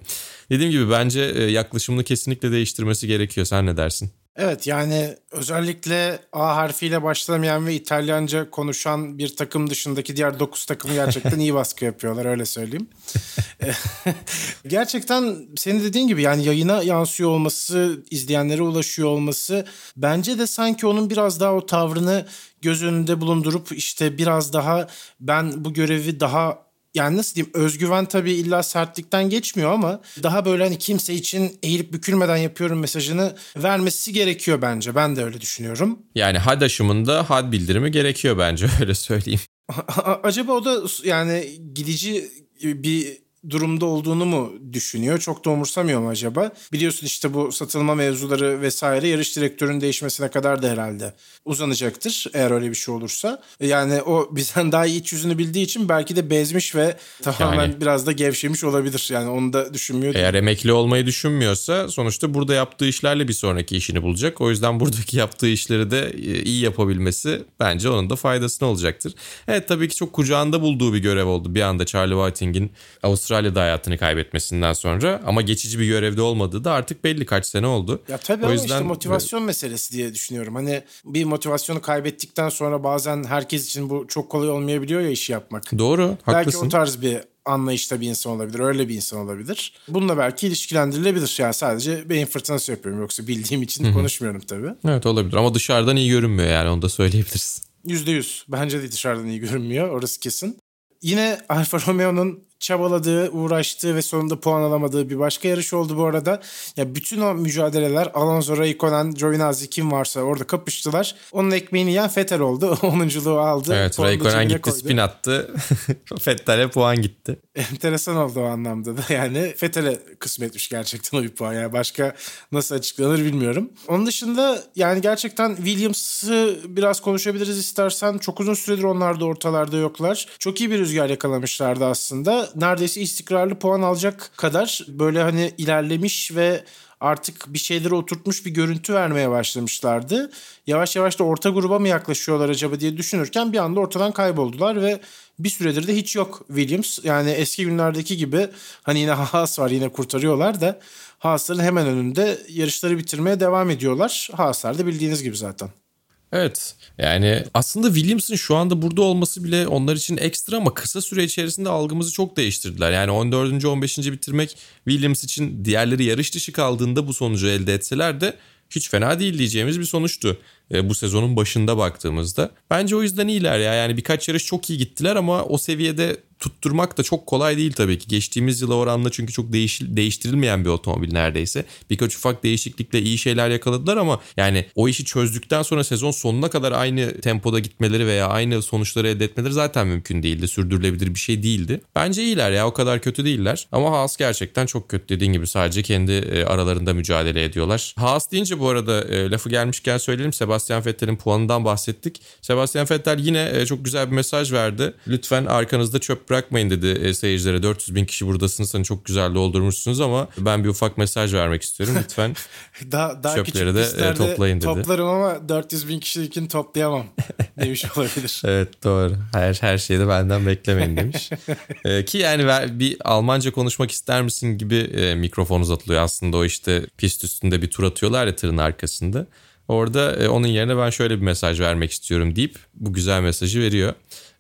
C: Dediğim gibi bence e, yaklaşımını kesinlikle değiştirmesi gerekiyor. Sen ne dersin?
B: Evet yani özellikle A harfiyle başlamayan ve İtalyanca konuşan bir takım dışındaki diğer 9 takımı gerçekten iyi baskı yapıyorlar öyle söyleyeyim. [LAUGHS] gerçekten senin dediğin gibi yani yayına yansıyor olması, izleyenlere ulaşıyor olması bence de sanki onun biraz daha o tavrını göz önünde bulundurup işte biraz daha ben bu görevi daha yani nasıl diyeyim özgüven tabii illa sertlikten geçmiyor ama daha böyle hani kimse için eğilip bükülmeden yapıyorum mesajını vermesi gerekiyor bence. Ben de öyle düşünüyorum.
C: Yani had aşımında had bildirimi gerekiyor bence [LAUGHS] öyle söyleyeyim.
B: Acaba o da yani gidici bir durumda olduğunu mu düşünüyor? Çok da umursamıyor mu acaba? Biliyorsun işte bu satılma mevzuları vesaire yarış direktörünün değişmesine kadar da herhalde uzanacaktır eğer öyle bir şey olursa. Yani o bizden daha iyi iç yüzünü bildiği için belki de bezmiş ve tamamen yani, biraz da gevşemiş olabilir. Yani onu da düşünmüyor.
C: Eğer emekli olmayı düşünmüyorsa sonuçta burada yaptığı işlerle bir sonraki işini bulacak. O yüzden buradaki yaptığı işleri de e, iyi yapabilmesi bence onun da faydasına olacaktır. Evet tabii ki çok kucağında bulduğu bir görev oldu bir anda Charlie Whiting'in Avustralya Avustralya'da hayatını kaybetmesinden sonra ama geçici bir görevde olmadığı da artık belli kaç sene oldu.
B: Ya tabii o ama yüzden... işte motivasyon meselesi diye düşünüyorum. Hani bir motivasyonu kaybettikten sonra bazen herkes için bu çok kolay olmayabiliyor ya işi yapmak.
C: Doğru, haklısın.
B: Belki o tarz bir anlayışta bir insan olabilir. Öyle bir insan olabilir. Bununla belki ilişkilendirilebilir. Yani sadece beyin fırtınası yapıyorum. Yoksa bildiğim için Hı-hı. konuşmuyorum tabii.
C: Evet olabilir ama dışarıdan iyi görünmüyor yani onu da söyleyebiliriz.
B: Yüzde yüz. Bence de dışarıdan iyi görünmüyor. Orası kesin. Yine Alfa Romeo'nun çabaladığı, uğraştığı ve sonunda puan alamadığı bir başka yarış oldu bu arada. Ya bütün o mücadeleler Alonso, Raikkonen, Giovinazzi kim varsa orada kapıştılar. Onun ekmeğini yiyen Vettel oldu. [LAUGHS] Onunculuğu aldı.
C: Evet Raikkonen gitti koydu. spin attı. [LAUGHS] Vettel'e puan gitti.
B: Enteresan oldu o anlamda da. [LAUGHS] Yani Vettel'e kısmetmiş gerçekten o bir puan. Yani başka nasıl açıklanır bilmiyorum. Onun dışında yani gerçekten Williams'ı biraz konuşabiliriz istersen. Çok uzun süredir onlar da ortalarda yoklar. Çok iyi bir rüzgar yakalamışlardı aslında neredeyse istikrarlı puan alacak kadar böyle hani ilerlemiş ve artık bir şeyleri oturtmuş bir görüntü vermeye başlamışlardı. Yavaş yavaş da orta gruba mı yaklaşıyorlar acaba diye düşünürken bir anda ortadan kayboldular ve bir süredir de hiç yok Williams. Yani eski günlerdeki gibi hani yine [LAUGHS] Haas var yine kurtarıyorlar da Haas'ların hemen önünde yarışları bitirmeye devam ediyorlar. Haas'lar da bildiğiniz gibi zaten.
C: Evet yani aslında Williams'ın şu anda burada olması bile onlar için ekstra ama kısa süre içerisinde algımızı çok değiştirdiler. Yani 14. 15. bitirmek Williams için diğerleri yarış dışı kaldığında bu sonucu elde etseler de hiç fena değil diyeceğimiz bir sonuçtu e, bu sezonun başında baktığımızda. Bence o yüzden iyiler ya. Yani birkaç yarış çok iyi gittiler ama o seviyede tutturmak da çok kolay değil tabii ki. Geçtiğimiz yıla oranla çünkü çok değiş, değiştirilmeyen bir otomobil neredeyse. Birkaç ufak değişiklikle iyi şeyler yakaladılar ama yani o işi çözdükten sonra sezon sonuna kadar aynı tempoda gitmeleri veya aynı sonuçları elde etmeleri zaten mümkün değildi. Sürdürülebilir bir şey değildi. Bence iyiler ya o kadar kötü değiller. Ama Haas gerçekten çok kötü dediğin gibi sadece kendi e, aralarında mücadele ediyorlar. Haas deyince bu arada e, lafı gelmişken söyleyelim Sebastian Vettel'in puanından bahsettik. Sebastian Vettel yine e, çok güzel bir mesaj verdi. Lütfen arkanızda çöp bırakmayın dedi e, seyircilere. 400 bin kişi buradasınız hani çok güzel doldurmuşsunuz ama ben bir ufak mesaj vermek istiyorum. Lütfen [LAUGHS] daha, daha çöpleri de e, toplayın dedi.
B: Toplarım ama 400 bin kişilikini toplayamam [LAUGHS] demiş olabilir.
C: evet doğru. Her, her şeyi de benden beklemeyin demiş. ee, [LAUGHS] ki yani bir Almanca konuşmak ister misin gibi e, mikrofon uzatılıyor aslında o işte pist üstünde bir tur atıyorlar ya tırın arkasında. Orada e, onun yerine ben şöyle bir mesaj vermek istiyorum deyip bu güzel mesajı veriyor.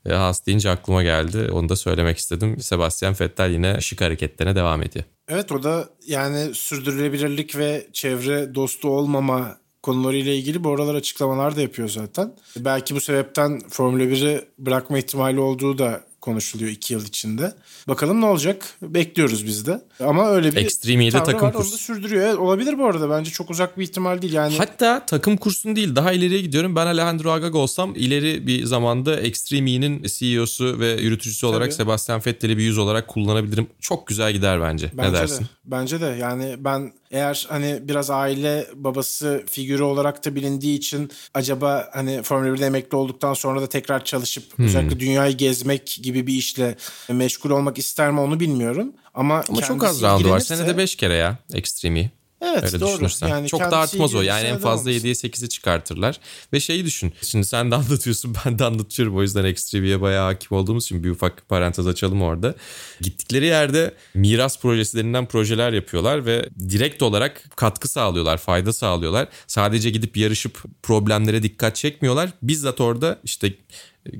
C: E, Haas deyince aklıma geldi. Onu da söylemek istedim. Sebastian Vettel yine şık hareketlerine devam ediyor.
B: Evet o da yani sürdürülebilirlik ve çevre dostu olmama konularıyla ilgili bu aralar açıklamalar da yapıyor zaten. Belki bu sebepten Formula 1'i bırakma ihtimali olduğu da konuşuluyor iki yıl içinde. Bakalım ne olacak? Bekliyoruz biz de. Ama öyle bir
C: Extreme de takım var, kursu. Onu da
B: sürdürüyor. Evet, olabilir bu arada. Bence çok uzak bir ihtimal değil. Yani
C: Hatta takım kursun değil. Daha ileriye gidiyorum. Ben Alejandro Agag olsam ileri bir zamanda Extreme'nin CEO'su ve yürütücüsü Tabii. olarak Sebastian Vettel'i bir yüz olarak kullanabilirim. Çok güzel gider bence. bence ne dersin?
B: De. Bence de. Yani ben eğer hani biraz aile babası figürü olarak da bilindiği için acaba hani Formula 1'de emekli olduktan sonra da tekrar çalışıp hmm. özellikle dünyayı gezmek gibi bir işle meşgul olmak ister mi onu bilmiyorum. Ama,
C: Ama çok az roundu var. Senede 5 kere ya Extreme'i.
B: Evet
C: Öyle
B: doğru.
C: düşünürsen.
B: Yani
C: Çok da artmaz o. Yani en fazla
B: neden
C: 7'ye 8'e çıkartırlar. Ve şeyi düşün. Şimdi sen de [LAUGHS] anlatıyorsun ben de anlatıyorum. O yüzden Extreme'ye bayağı hakim olduğumuz için bir ufak parantez açalım orada. Gittikleri yerde miras projesi denilen projeler yapıyorlar ve direkt olarak katkı sağlıyorlar, fayda sağlıyorlar. Sadece gidip yarışıp problemlere dikkat çekmiyorlar. Bizzat orada işte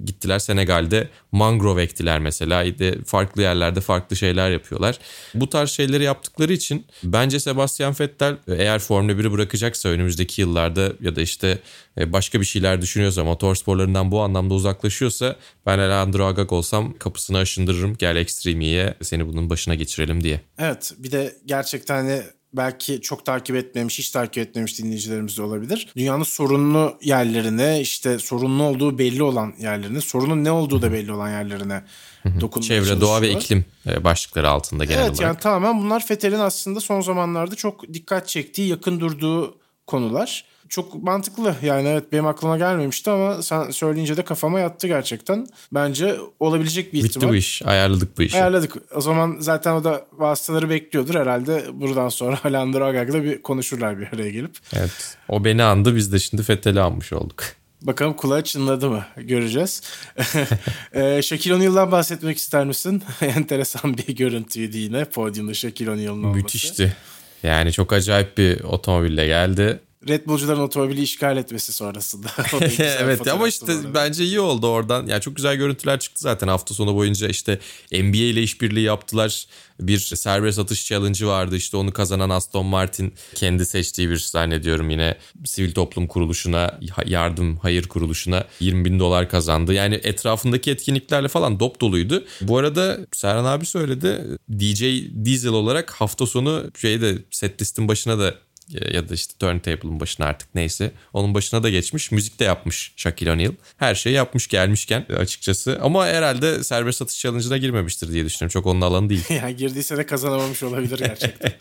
C: Gittiler Senegal'de mangrove ektiler mesela. Farklı yerlerde farklı şeyler yapıyorlar. Bu tarz şeyleri yaptıkları için bence Sebastian Vettel eğer Formula 1'i bırakacaksa önümüzdeki yıllarda ya da işte e, başka bir şeyler düşünüyorsa motorsporlarından bu anlamda uzaklaşıyorsa ben Alejandro Agag olsam kapısını aşındırırım. Gel Extreme'ye seni bunun başına geçirelim diye.
B: Evet bir de gerçekten hani belki çok takip etmemiş, hiç takip etmemiş dinleyicilerimiz de olabilir. Dünyanın sorunlu yerlerine, işte sorunlu olduğu belli olan yerlerine, sorunun ne olduğu da belli olan yerlerine dokunmaya
C: Çevre, doğa ve iklim e, başlıkları altında genel
B: evet,
C: olarak.
B: Evet yani tamamen bunlar Fethel'in aslında son zamanlarda çok dikkat çektiği, yakın durduğu konular. Çok mantıklı yani evet benim aklıma gelmemişti ama sen söyleyince de kafama yattı gerçekten. Bence olabilecek bir ihtimal.
C: Bitti bu iş ayarladık bu işi.
B: Ayarladık. O zaman zaten o da vasıtaları bekliyordur herhalde. Buradan sonra [LAUGHS] Alejandro Agag'la bir konuşurlar bir araya gelip.
C: Evet o beni andı biz de şimdi Fethel'i anmış olduk.
B: Bakalım kulağa çınladı mı göreceğiz. [LAUGHS] e, Shaquille O'Neal'dan bahsetmek ister misin? [LAUGHS] Enteresan bir görüntüydü yine podyumda Shaquille O'Neal'ın olması.
C: Müthişti. Yani çok acayip bir otomobille geldi.
B: Red Bull'cuların otomobili işgal etmesi sonrasında. [LAUGHS] [LAUGHS]
C: evet ama işte bence iyi oldu oradan. Yani çok güzel görüntüler çıktı zaten hafta sonu boyunca işte NBA ile işbirliği yaptılar. Bir serbest atış challenge'ı vardı işte onu kazanan Aston Martin kendi seçtiği bir zannediyorum yine sivil toplum kuruluşuna yardım hayır kuruluşuna 20 bin dolar kazandı. Yani etrafındaki etkinliklerle falan dop doluydu. Bu arada Serhan abi söyledi DJ Diesel olarak hafta sonu şeyde set listin başına da ya da işte turntable'ın başına artık neyse onun başına da geçmiş. Müzik de yapmış Shaquille O'Neal. Her şeyi yapmış gelmişken açıkçası. Ama herhalde serbest satış challenge'ına girmemiştir diye düşünüyorum. Çok onun alanı değil. [LAUGHS]
B: yani girdiyse de kazanamamış olabilir gerçekten.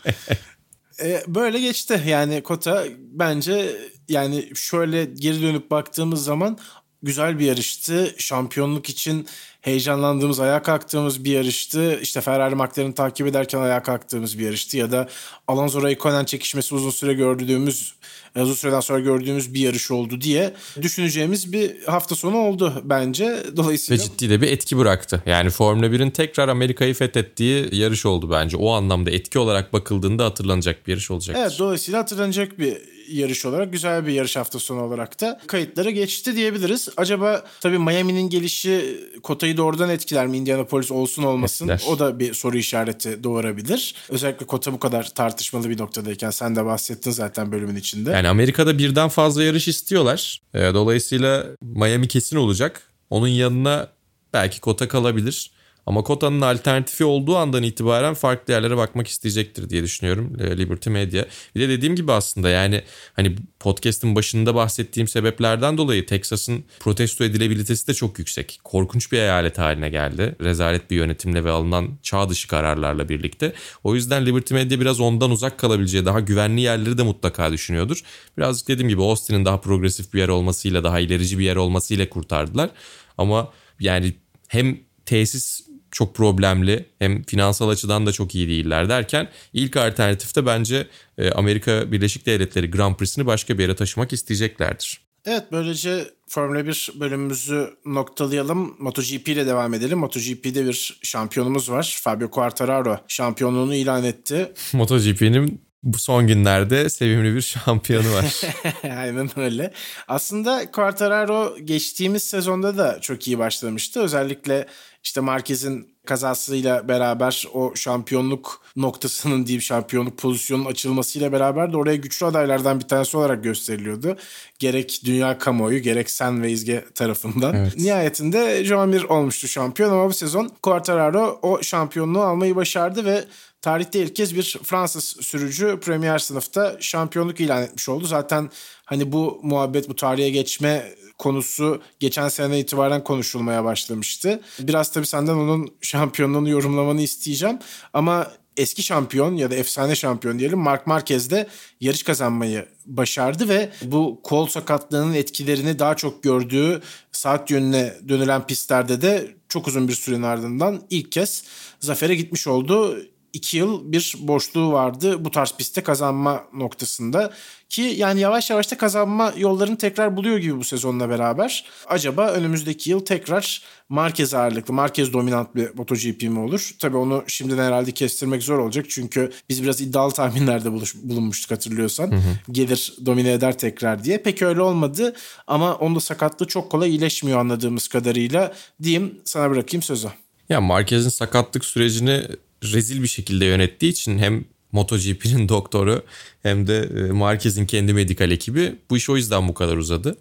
B: [LAUGHS] e, böyle geçti yani Kota bence yani şöyle geri dönüp baktığımız zaman güzel bir yarıştı. Şampiyonluk için heyecanlandığımız, ayağa kalktığımız bir yarıştı. İşte Ferrari McLaren'ı takip ederken ayağa kalktığımız bir yarıştı. Ya da Alonso Raikkonen çekişmesi uzun süre gördüğümüz, uzun süreden sonra gördüğümüz bir yarış oldu diye düşüneceğimiz bir hafta sonu oldu bence. Dolayısıyla...
C: Ve ciddi de bir etki bıraktı. Yani Formula 1'in tekrar Amerika'yı fethettiği yarış oldu bence. O anlamda etki olarak bakıldığında hatırlanacak bir yarış olacaktır.
B: Evet dolayısıyla hatırlanacak bir yarış olarak güzel bir yarış hafta sonu olarak da kayıtlara geçti diyebiliriz. Acaba tabii Miami'nin gelişi kotayı doğrudan etkiler mi Indianapolis olsun olmasın? Etkiler. O da bir soru işareti doğurabilir. Özellikle kota bu kadar tartışmalı bir noktadayken sen de bahsettin zaten bölümün içinde.
C: Yani Amerika'da birden fazla yarış istiyorlar. Dolayısıyla Miami kesin olacak. Onun yanına belki kota kalabilir. Ama kotanın alternatifi olduğu andan itibaren farklı yerlere bakmak isteyecektir diye düşünüyorum Liberty Media. Bir de dediğim gibi aslında yani hani podcast'ın başında bahsettiğim sebeplerden dolayı Texas'ın protesto edilebilitesi de çok yüksek. Korkunç bir eyalet haline geldi. Rezalet bir yönetimle ve alınan çağ dışı kararlarla birlikte. O yüzden Liberty Media biraz ondan uzak kalabileceği daha güvenli yerleri de mutlaka düşünüyordur. Birazcık dediğim gibi Austin'in daha progresif bir yer olmasıyla daha ilerici bir yer olmasıyla kurtardılar. Ama yani hem tesis çok problemli hem finansal açıdan da çok iyi değiller derken ilk alternatifte bence e, Amerika Birleşik Devletleri Grand Prix'sini başka bir yere taşımak isteyeceklerdir.
B: Evet böylece Formula 1 bölümümüzü noktalayalım. MotoGP ile devam edelim. MotoGP'de bir şampiyonumuz var. Fabio Quartararo şampiyonluğunu ilan etti. [LAUGHS]
C: MotoGP'nin bu son günlerde sevimli bir şampiyonu var. [LAUGHS]
B: Aynen öyle. Aslında Quartararo geçtiğimiz sezonda da çok iyi başlamıştı. Özellikle işte Marquez'in kazasıyla beraber o şampiyonluk noktasının diyeyim şampiyonluk pozisyonun açılmasıyla beraber de oraya güçlü adaylardan bir tanesi olarak gösteriliyordu. Gerek dünya kamuoyu gerek sen ve İzge tarafından. Evet. Nihayetinde Joan Mir olmuştu şampiyon ama bu sezon Quartararo o şampiyonluğu almayı başardı ve tarihte ilk kez bir Fransız sürücü Premier sınıfta şampiyonluk ilan etmiş oldu. Zaten hani bu muhabbet bu tarihe geçme konusu geçen sene itibaren konuşulmaya başlamıştı. Biraz tabii senden onun [LAUGHS] şampiyonluğunu yorumlamanı isteyeceğim. Ama eski şampiyon ya da efsane şampiyon diyelim Mark Marquez de yarış kazanmayı başardı ve bu kol sakatlığının etkilerini daha çok gördüğü saat yönüne dönülen pistlerde de çok uzun bir sürenin ardından ilk kez zafere gitmiş oldu. İki yıl bir boşluğu vardı bu tarz pistte kazanma noktasında. Ki yani yavaş yavaş da kazanma yollarını tekrar buluyor gibi bu sezonla beraber. Acaba önümüzdeki yıl tekrar Marquez ağırlıklı, Marquez dominant bir MotoGP mi olur? Tabii onu şimdiden herhalde kestirmek zor olacak. Çünkü biz biraz iddialı tahminlerde buluş, bulunmuştuk hatırlıyorsan. Hı hı. Gelir domine eder tekrar diye. Pek öyle olmadı ama onda sakatlığı çok kolay iyileşmiyor anladığımız kadarıyla. Diyeyim sana bırakayım sözü.
C: Ya Marquez'in sakatlık sürecini rezil bir şekilde yönettiği için hem MotoGP'nin [LAUGHS] doktoru hem de e, Marquez'in kendi medikal ekibi bu iş o yüzden bu kadar uzadı.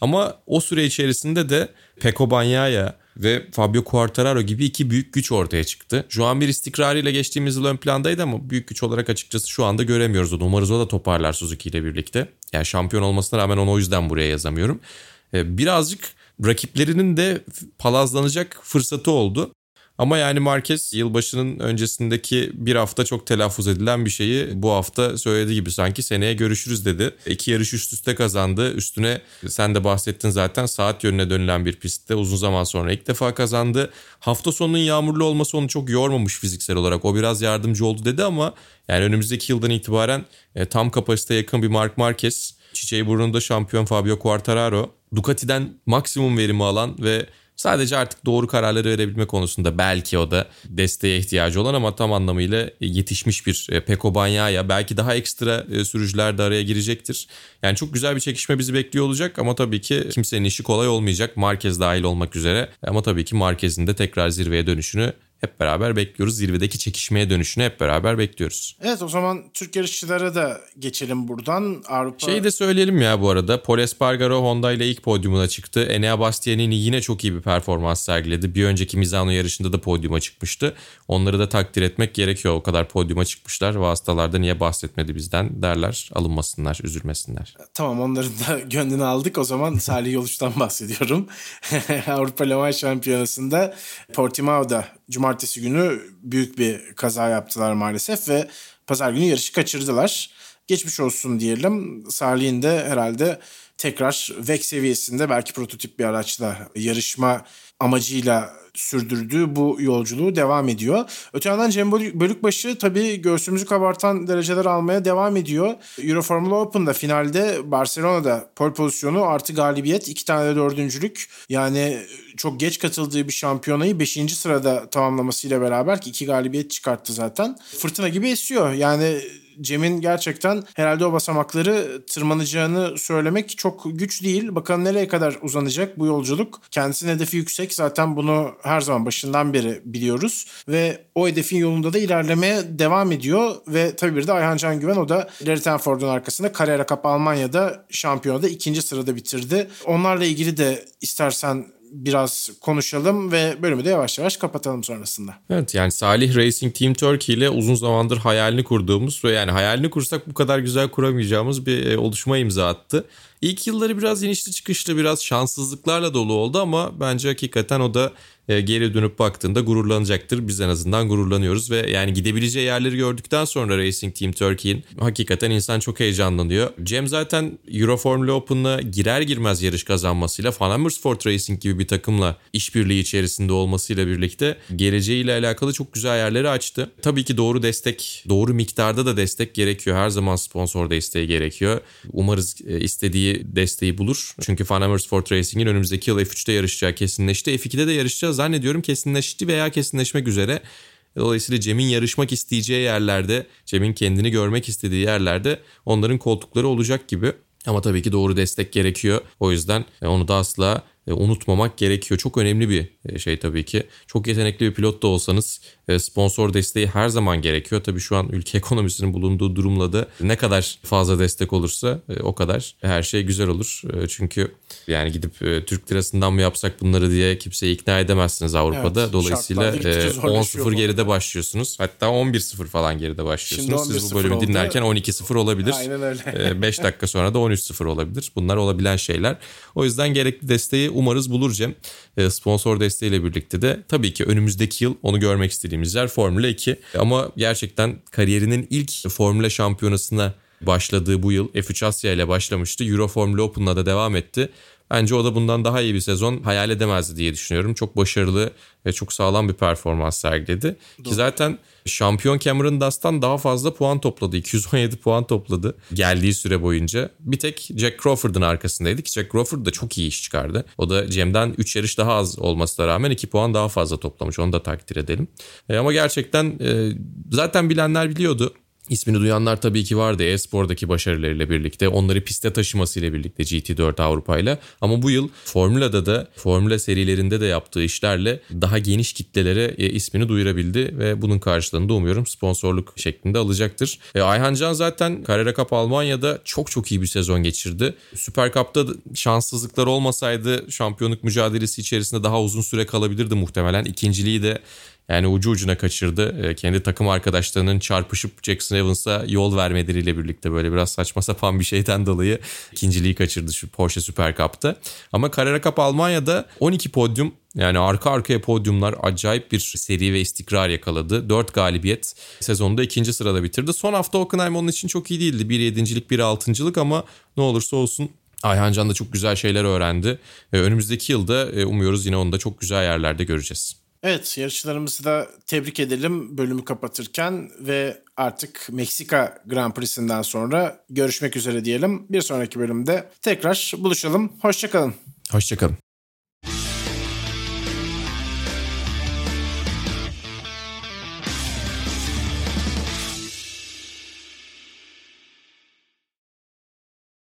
C: Ama o süre içerisinde de Peko Bagnaia ve Fabio Quartararo gibi iki büyük güç ortaya çıktı. Şu an bir istikrarıyla geçtiğimiz yıl ön plandaydı ama büyük güç olarak açıkçası şu anda göremiyoruz onu. Umarız o da toparlar Suzuki ile birlikte. Yani şampiyon olmasına rağmen onu o yüzden buraya yazamıyorum. E, birazcık rakiplerinin de palazlanacak fırsatı oldu. Ama yani Marquez yılbaşının öncesindeki bir hafta çok telaffuz edilen bir şeyi bu hafta söylediği gibi sanki seneye görüşürüz dedi. İki yarış üst üste kazandı. Üstüne sen de bahsettin zaten saat yönüne dönülen bir pistte uzun zaman sonra ilk defa kazandı. Hafta sonunun yağmurlu olması onu çok yormamış fiziksel olarak. O biraz yardımcı oldu dedi ama yani önümüzdeki yıldan itibaren e, tam kapasite yakın bir Mark Marquez, çiçeği burnunda şampiyon Fabio Quartararo, Ducati'den maksimum verimi alan ve Sadece artık doğru kararları verebilme konusunda belki o da desteğe ihtiyacı olan ama tam anlamıyla yetişmiş bir e, Peko Banyaya. Belki daha ekstra e, sürücüler de araya girecektir. Yani çok güzel bir çekişme bizi bekliyor olacak ama tabii ki kimsenin işi kolay olmayacak. Marquez dahil olmak üzere. Ama tabii ki Marquez'in de tekrar zirveye dönüşünü hep beraber bekliyoruz. Zirvedeki çekişmeye dönüşünü hep beraber bekliyoruz.
B: Evet o zaman Türk yarışçılara da geçelim buradan. Avrupa...
C: Şeyi de söyleyelim ya bu arada. Paul Espargaro Honda ile ilk podyumuna çıktı. Enea Bastianini yine çok iyi bir performans sergiledi. Bir önceki Mizano yarışında da podyuma çıkmıştı. Onları da takdir etmek gerekiyor. O kadar podyuma çıkmışlar. Vasıtalarda niye bahsetmedi bizden derler. Alınmasınlar, üzülmesinler.
B: Tamam onların da [LAUGHS] gönlünü aldık. O zaman Salih Yoluş'tan bahsediyorum. [LAUGHS] Avrupa Le Mans Şampiyonası'nda Portimao'da cumartesi günü büyük bir kaza yaptılar maalesef ve pazar günü yarışı kaçırdılar. Geçmiş olsun diyelim. Salih'in de herhalde tekrar VEC seviyesinde belki prototip bir araçla yarışma amacıyla sürdürdüğü bu yolculuğu devam ediyor. Öte yandan Cem Bölükbaşı tabii göğsümüzü kabartan dereceler almaya devam ediyor. Euro Formula Open'da finalde Barcelona'da pole pozisyonu artı galibiyet iki tane de dördüncülük. Yani çok geç katıldığı bir şampiyonayı 5. sırada tamamlamasıyla beraber ki iki galibiyet çıkarttı zaten. Fırtına gibi esiyor. Yani Cem'in gerçekten herhalde o basamakları tırmanacağını söylemek çok güç değil. Bakalım nereye kadar uzanacak bu yolculuk. Kendisinin hedefi yüksek. Zaten bunu her zaman başından beri biliyoruz. Ve o hedefin yolunda da ilerlemeye devam ediyor. Ve tabii bir de Ayhan Can Güven o da Larry Tenford'un arkasında Carrera Cup Almanya'da şampiyonada ikinci sırada bitirdi. Onlarla ilgili de istersen biraz konuşalım ve bölümü de yavaş yavaş kapatalım sonrasında.
C: Evet yani Salih Racing Team Turkey ile uzun zamandır hayalini kurduğumuz ve yani hayalini kursak bu kadar güzel kuramayacağımız bir e, oluşuma imza attı. İlk yılları biraz inişli çıkışlı biraz şanssızlıklarla dolu oldu ama bence hakikaten o da e, geri dönüp baktığında gururlanacaktır. Biz en azından gururlanıyoruz ve yani gidebileceği yerleri gördükten sonra Racing Team Turkey'in hakikaten insan çok heyecanlanıyor. Cem zaten Euro Formula Open'la girer girmez yarış kazanmasıyla Van Amersfoort Racing gibi bir takımla işbirliği içerisinde olmasıyla birlikte geleceğiyle alakalı çok güzel yerleri açtı. Tabii ki doğru destek, doğru miktarda da destek gerekiyor. Her zaman sponsor desteği gerekiyor. Umarız e, istediği desteği bulur. Çünkü Van Amersfoort Racing'in önümüzdeki yıl F3'te yarışacağı kesinleşti. F2'de de yarışacağız zannediyorum kesinleşti veya kesinleşmek üzere. Dolayısıyla Cem'in yarışmak isteyeceği yerlerde, Cem'in kendini görmek istediği yerlerde onların koltukları olacak gibi. Ama tabii ki doğru destek gerekiyor. O yüzden onu da asla e, unutmamak gerekiyor. Çok önemli bir e, şey tabii ki. Çok yetenekli bir pilot da olsanız e, sponsor desteği her zaman gerekiyor. Tabii şu an ülke [LAUGHS] ekonomisinin bulunduğu durumla da ne kadar fazla destek olursa o kadar her şey güzel olur. Çünkü yani gidip Türk lirasından mı yapsak bunları diye kimseyi ikna edemezsiniz Avrupa'da. Evet, Dolayısıyla 10-0 geride başlıyorsunuz. Hatta 11-0 falan geride başlıyorsunuz. Siz bu bölümü oldu. dinlerken 12-0 olabilir. Aynen öyle. 5 dakika sonra da 13-0 olabilir. Bunlar olabilen şeyler. O yüzden gerekli desteği umarız bulur Cem. E, sponsor desteğiyle birlikte de tabii ki önümüzdeki yıl onu görmek istediğimiz yer Formula 2. Ama gerçekten kariyerinin ilk Formula şampiyonasına başladığı bu yıl F3 Asya ile başlamıştı. Euro Formula Open'la da devam etti. Bence o da bundan daha iyi bir sezon hayal edemezdi diye düşünüyorum. Çok başarılı ve çok sağlam bir performans sergiledi. Doğru. Ki zaten şampiyon Cameron Dust'tan daha fazla puan topladı. 217 puan topladı geldiği süre boyunca. Bir tek Jack Crawford'ın arkasındaydı ki Jack Crawford da çok iyi iş çıkardı. O da Cem'den 3 yarış daha az olmasına rağmen 2 puan daha fazla toplamış. Onu da takdir edelim. E ama gerçekten e, zaten bilenler biliyordu. İsmini duyanlar tabii ki vardı e-spordaki başarılarıyla birlikte. Onları piste taşımasıyla birlikte GT4 Avrupa ile. Ama bu yıl Formula'da da Formula serilerinde de yaptığı işlerle daha geniş kitlelere e, ismini duyurabildi ve bunun karşılığında umuyorum sponsorluk şeklinde alacaktır. E, Ayhan Can zaten Carrera Cup Almanya'da çok çok iyi bir sezon geçirdi. Süper Cup'ta şanssızlıklar olmasaydı şampiyonluk mücadelesi içerisinde daha uzun süre kalabilirdi muhtemelen. İkinciliği de yani ucu ucuna kaçırdı. E, kendi takım arkadaşlarının çarpışıp Jackson Evans'a yol vermeleriyle birlikte böyle biraz saçma sapan bir şeyden dolayı ikinciliği kaçırdı şu Porsche Super Cup'ta. Ama Carrera Cup Almanya'da 12 podyum yani arka arkaya podyumlar acayip bir seri ve istikrar yakaladı. 4 galibiyet sezonda ikinci sırada bitirdi. Son hafta Hockenheim onun için çok iyi değildi. Bir yedincilik bir altıncılık ama ne olursa olsun Ayhan Can da çok güzel şeyler öğrendi. Önümüzdeki yılda e, umuyoruz yine onu da çok güzel yerlerde göreceğiz.
B: Evet yarışçılarımızı da tebrik edelim bölümü kapatırken ve artık Meksika Grand Prix'sinden sonra görüşmek üzere diyelim. Bir sonraki bölümde tekrar buluşalım. Hoşçakalın.
C: Hoşçakalın.